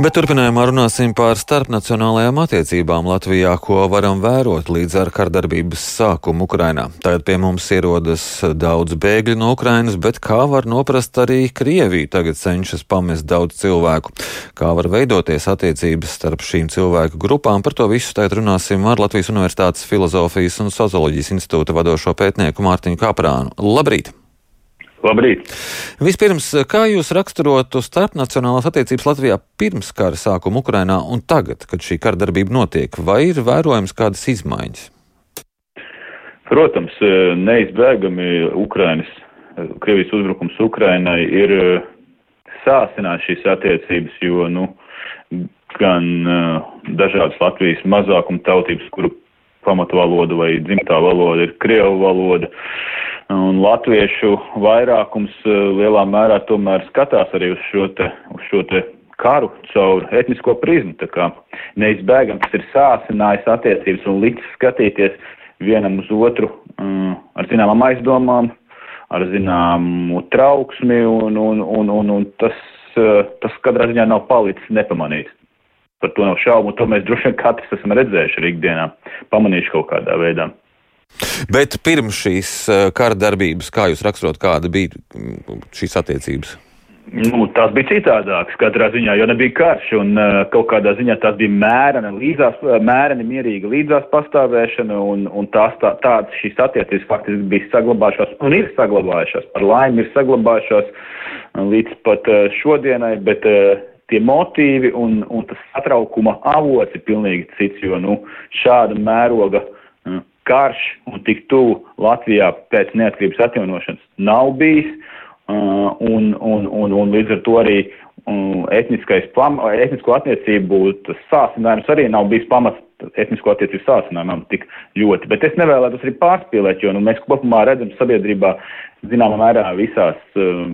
Bet turpinājumā runāsim par starpnacionālajām attiecībām Latvijā, ko varam vērot līdz ar kardarbības sākumu Ukrainā. Tagad pie mums ierodas daudz bēgļu no Ukrainas, bet kā var noprast arī Krievija tagad cenšas pamest daudz cilvēku? Kā var veidoties attiecības starp šīm cilvēku grupām? Par to visu tagad runāsim ar Latvijas Universitātes filozofijas un socioloģijas institūta vadošo pētnieku Mārtiņu Kaprānu. Labrīt! Labrīt! Vispirms, kā jūs raksturotu starpnacionālās attiecības Latvijā pirms kara sākuma Ukrainā un tagad, kad šī kara darbība notiek, vai ir vērojams kādas izmaiņas? Protams, neizbēgami Ukrainas, Krievijas uzbrukums Ukrainai ir sāsināt šīs attiecības, jo, nu, gan dažādas Latvijas mazākuma tautības, kuru pamatvaloda vai dzimtā valoda ir Krievu valoda, uh, Un latviešu vairākums eh, lielā mērā tomēr skatās arī uz šo te, uz šo te karu caur etnisko prizmu. Tā kā neizbēgam tas ir sāsinājis attiecības un licis skatīties vienam uz otru um, ar zināmām aizdomām, ar zināmu trauksmi, un, un, un, un, un tas, uh, tas katrā ziņā nav palicis nepamanīts. Par to nav šaubu, un to mēs droši vien katrs esam redzējuši arī ikdienā, pamanījuši kaut kādā veidā. Bet pirms šīs eh, kara darbības, kā jūs raksturot, kāda bija mm, šīs attiecības? Nu, tās bija citādākas katrā ziņā, jo nebija karš, un uh, kaut kādā ziņā tās bija mērena, līdzās, eh, mēreni mierīga līdzās pastāvēšana, un, un tās tā, tādas šīs attiecības faktiski bija saglabājušās, un ir saglabājušās, par laimi ir saglabājušās līdz pat šodienai, bet tie motīvi un, un tas satraukuma avots ir pilnīgi cits, jo, nu, šāda mēroga uh, karš un tik tuvu Latvijā pēc neatkarības atjaunošanas nav bijis, uh, un, un, un, un līdz ar to arī um, etniskais plam, etnisko attiecību sācinājums arī nav bijis pamats etnisko attiecību sācinājumam tik ļoti. Bet es nevēlētos arī pārspīlēt, jo nu, mēs kopumā redzam sabiedrībā, zināmā mērā, visās uh,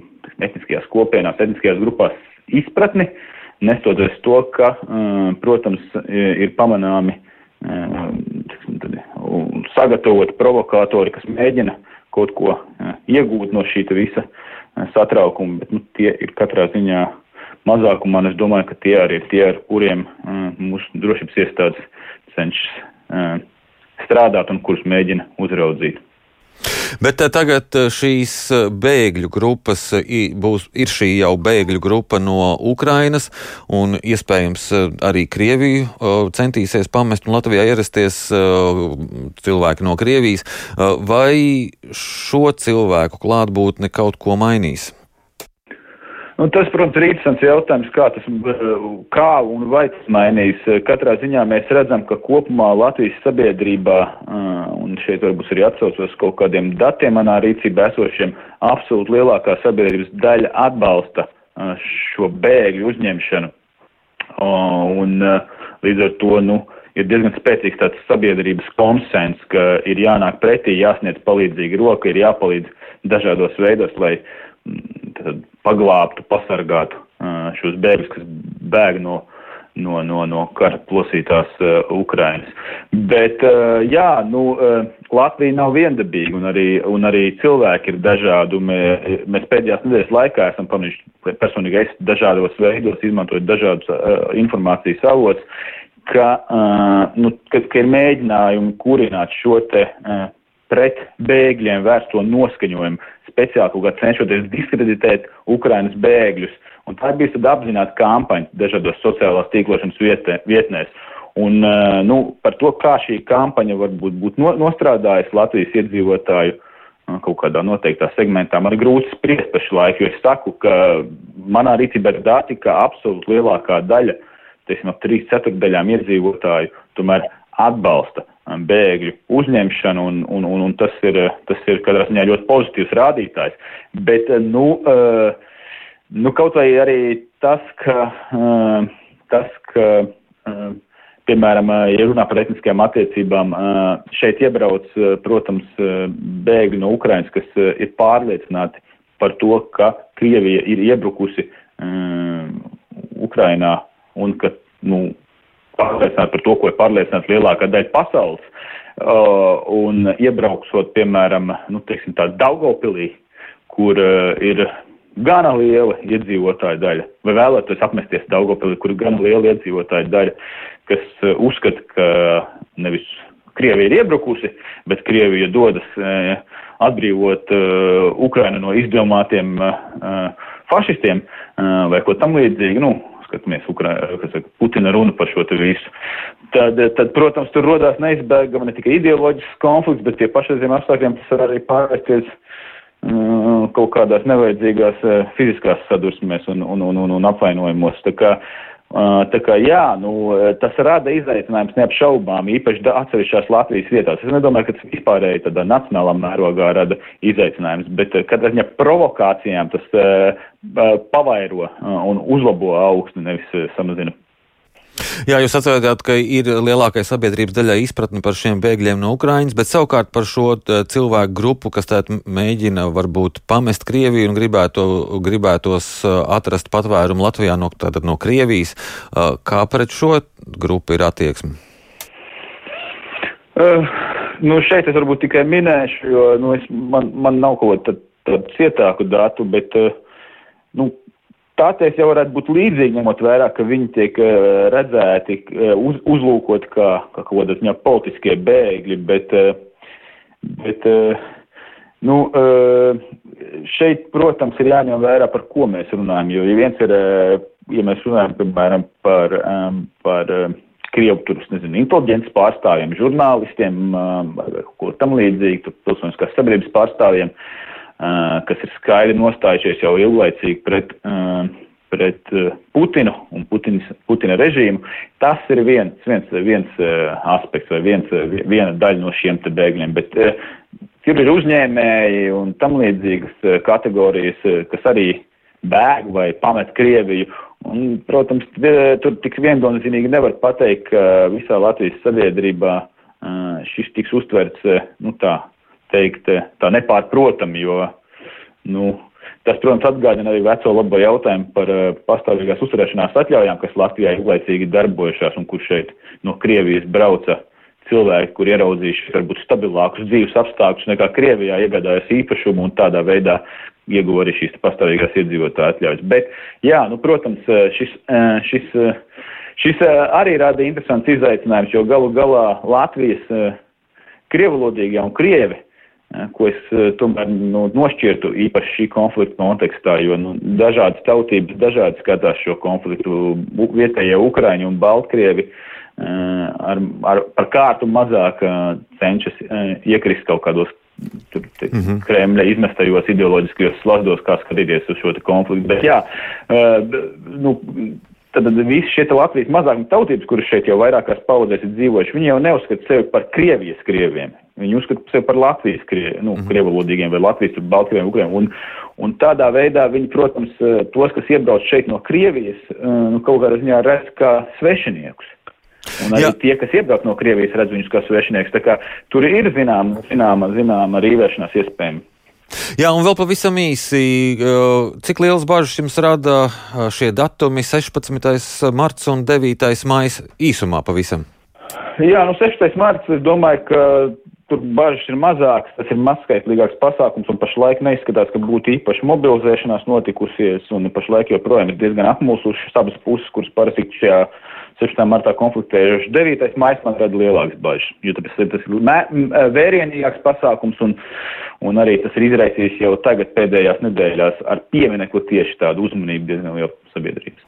etniskajās kopienās, etniskajās grupās izpratni, nestoties to, ka, uh, protams, ir pamanāmi uh, sagatavoti provokātori, kas mēģina kaut ko iegūt no šī visa satraukuma, bet nu, tie ir katrā ziņā mazākumā, un es domāju, ka tie arī ir tie, ar kuriem mūsu drošības iestādes cenšas strādāt un kurus mēģina uzraudzīt. Bet eh, tagad eh, šīs eh, bēgļu grupas būs, ir šī jau bēgļu grupa no Ukrainas, un iespējams arī Krieviju centīsies pamest un Latvijā ierasties cilvēki no Krievijas. Vai šo cilvēku klātbūtne kaut ko mainīs? Nu, tas, protams, ir interesants jautājums, kā, tas, kā un vai tas mainīs. Katrā ziņā mēs redzam, ka kopumā Latvijas sabiedrībā, un šeit varbūt arī atsaucos kaut kādiem datiem manā rīcībā esošiem, absolūti lielākā sabiedrības daļa atbalsta šo bēgļu uzņemšanu. Un līdz ar to, nu, ir diezgan spēcīgs tāds sabiedrības konsens, ka ir jānāk pretī, jāsniedz palīdzīgi roka, ir jāpalīdz dažādos veidos, lai tad paglābtu, pasargātu šos bēgļus, kas bēg no, no, no, no kara plosītās uh, Ukrainas. Bet, uh, jā, nu, uh, Latvija nav viendabīga, un arī, un arī cilvēki ir dažādi. Mē, mēs pēdējās nedēļas laikā esam pamanījuši, personīgi es dažādos veidos izmantoju dažādus uh, informācijas avots, ka, uh, nu, ka, ka ir mēģinājumi kurināt šo te uh, pret bēgļiem vērsto noskaņojumu, speciāli kaut kā cenšoties diskreditēt Ukrainas bēgļus. Un tā bija tad apzināta kampaņa dažādos sociālās tīklošanas vietē, vietnēs. Un, eh, nu, par to, kā šī kampaņa varbūt būtu no, nostrādājusi Latvijas iedzīvotāju eh, kaut kādā noteiktā segmentā, man ir grūti spriest laiku, jo es saku, ka manā rīcībā ir dati, ka absolūti lielākā daļa, teiksim, ap trīs ceturtdaļām iedzīvotāju tomēr atbalsta Um, bēgļu uzņemšanu, un, un, un, un tas, ir, tas ir katrā ziņā ļoti pozitīvs rādītājs. Bet, nu, uh, nu kaut vai arī tas, ka, uh, tas, ka piemēram, ja runā par etniskajām attiecībām, šeit iebrauc, protams, bēgļi no Ukrainas, kas ir pārliecināti par to, ka Krievija ir iebrukusi Ukrainā un ka, nu, pārliecināti par to, ko ir pārliecināta lielākā daļa pasaules. Uh, un iebrauksot, piemēram, nu, teiksim, tā Daugopilī, kur uh, ir gana liela iedzīvotāja daļa, vai vēlētos apmesties Daugopilī, kur ir gana liela iedzīvotāja daļa, kas uh, uzskata, ka nevis Krievija ir iebrukusi, bet Krievija dodas uh, atbrīvot uh, Ukrainu no izdomātiem fašistiem vai ko tam līdzīgi. Nu, skatāmies, saka, Putina runa par šo visu. Tad, tad, protams, tur rodās neizbēgama ne tikai ideoloģisks konflikts, bet tie pašreiziem apstākļiem tas var arī pārvērsties uh, kaut kādās nevajadzīgās uh, fiziskās sadursmēs un, un, un, un, un apvainojumos. Tā kā Tā kā jā, nu, tas rada izaicinājums neapšaubām, īpaši atsevišķās Latvijas vietās. Es nedomāju, ka tas vispārēji tādā nacionālā mērogā rada izaicinājums, bet katrā ziņā provokācijām tas pavairo un uzlabo augstu, nevis samazina Jā, jūs atcerat, ka ir lielākai sabiedrības daļai izpratne par šiem bēgļiem no Ukrainas, bet savukārt par šo cilvēku grupu, kas tātad mēģina varbūt pamest Krieviju un gribētu, gribētos atrast patvērumu Latvijā no, tātad no Krievijas. Kā pret šo grupu ir attieksme? Uh, nu šeit es varbūt tikai minēšu, jo nu, es, man, man nav kaut kāda cietāku datu, bet uh, nu, Tā teiks jau varētu būt līdzīga, ņemot vērā, ka viņi tiek uh, redzēti, uh, uz, uzlūkot kā, kā kaut kāda viņa politiskie bēgļi, bet, uh, bet nu, šeit, protams, ir jāņem vērā, par ko mēs runājam, jo viens ir, ja mēs runājam, piemēram, par, um, par Krievu tur, nezinu, inteliģences pārstāvjiem, žurnālistiem, uh, ko tam līdzīgi, pilsoniskās sabiedrības pārstāvjiem, uh, kas ir skaidri nostājušies jau ilglaicīgi pret, pret Putinu un Putinas, Putina režīmu. Tas ir viens, viens, viens aspekts vai viens, viena daļa no šiem te bēgļiem, bet tur ir uzņēmēji un tam līdzīgas kategorijas, kas arī bēg vai pamet Krieviju. Un, protams, tur tik viennozīmīgi nevar pateikt, ka visā Latvijas sabiedrībā šis tiks uztverts, nu tā, teikt tā nepārprotami, jo, nu, tas, protams, atgādina arī veco labo jautājumu par uh, pastāvīgās uzturēšanās atļaujām, kas Latvijā ilglaicīgi darbojušās un kur šeit no Krievijas brauca cilvēki, kur ieraudzījuši varbūt stabilākus dzīves apstākļus nekā Krievijā, iegādājas īpašumu un tādā veidā ieguva arī šīs pastāvīgās iedzīvotāju atļaujas. Bet, jā, nu, protams, šis, šis, šis arī rada interesants izaicinājums, jo galu galā Latvijas krievalodīgie un krievi ko es tomēr nu, nošķirtu īpaši šī konflikta kontekstā, jo nu, dažādas tautības dažādi skatās šo konfliktu. Vietējie Ukraiņi un Baltkrievi ar, ar, par kārtu mazāk cenšas iekrist kaut kādos tur, te, mm -hmm. Kremļa izmestajos ideoloģiskajos slazdos, kā skatīties uz šo konfliktu. Bet jā, nu, tad visi šie Latvijas mazākuma tautības, kuras šeit jau vairākās paudzēs ir dzīvojuši, viņi jau neuzskata sevi par Krievijas krieviem. Viņi uzskata sevi par Latvijas krie, nu, mm -hmm. krievalodīgiem vai Latvijas, Baltkrieviem, Ukriem. Un, un tādā veidā viņi, protams, eh, tos, kas iebrauc šeit no Krievijas, eh, nu, kaut kādā ziņā redz kā svešiniekus. Un arī Jā. tie, kas iebrauc no Krievijas, redz viņus kā svešinieks. Tā kā tur ir zināma, zināma, zināma rīvēšanās iespējama. Jā, un vēl pavisam īsi, cik liels bažas jums rada šie datumi 16. marts un 9. maijas īsumā pavisam? Jā, nu 16. marts, es domāju, ka Tur bažas ir mazākas, tas ir mazskaitlīgāks pasākums, un pašlaik neizskatās, ka būtu īpaši mobilizēšanās notikusies, un pašlaik joprojām ir diezgan apmulsušas abas puses, kuras parasti šajā 16. martā konfliktējuši. 9. maijs man rada lielākas bažas, jo ir, tas ir vērienīgāks pasākums, un, un arī tas ir izraisījis jau tagad pēdējās nedēļās ar pieminekli tieši tādu uzmanību diezgan lielu sabiedrības.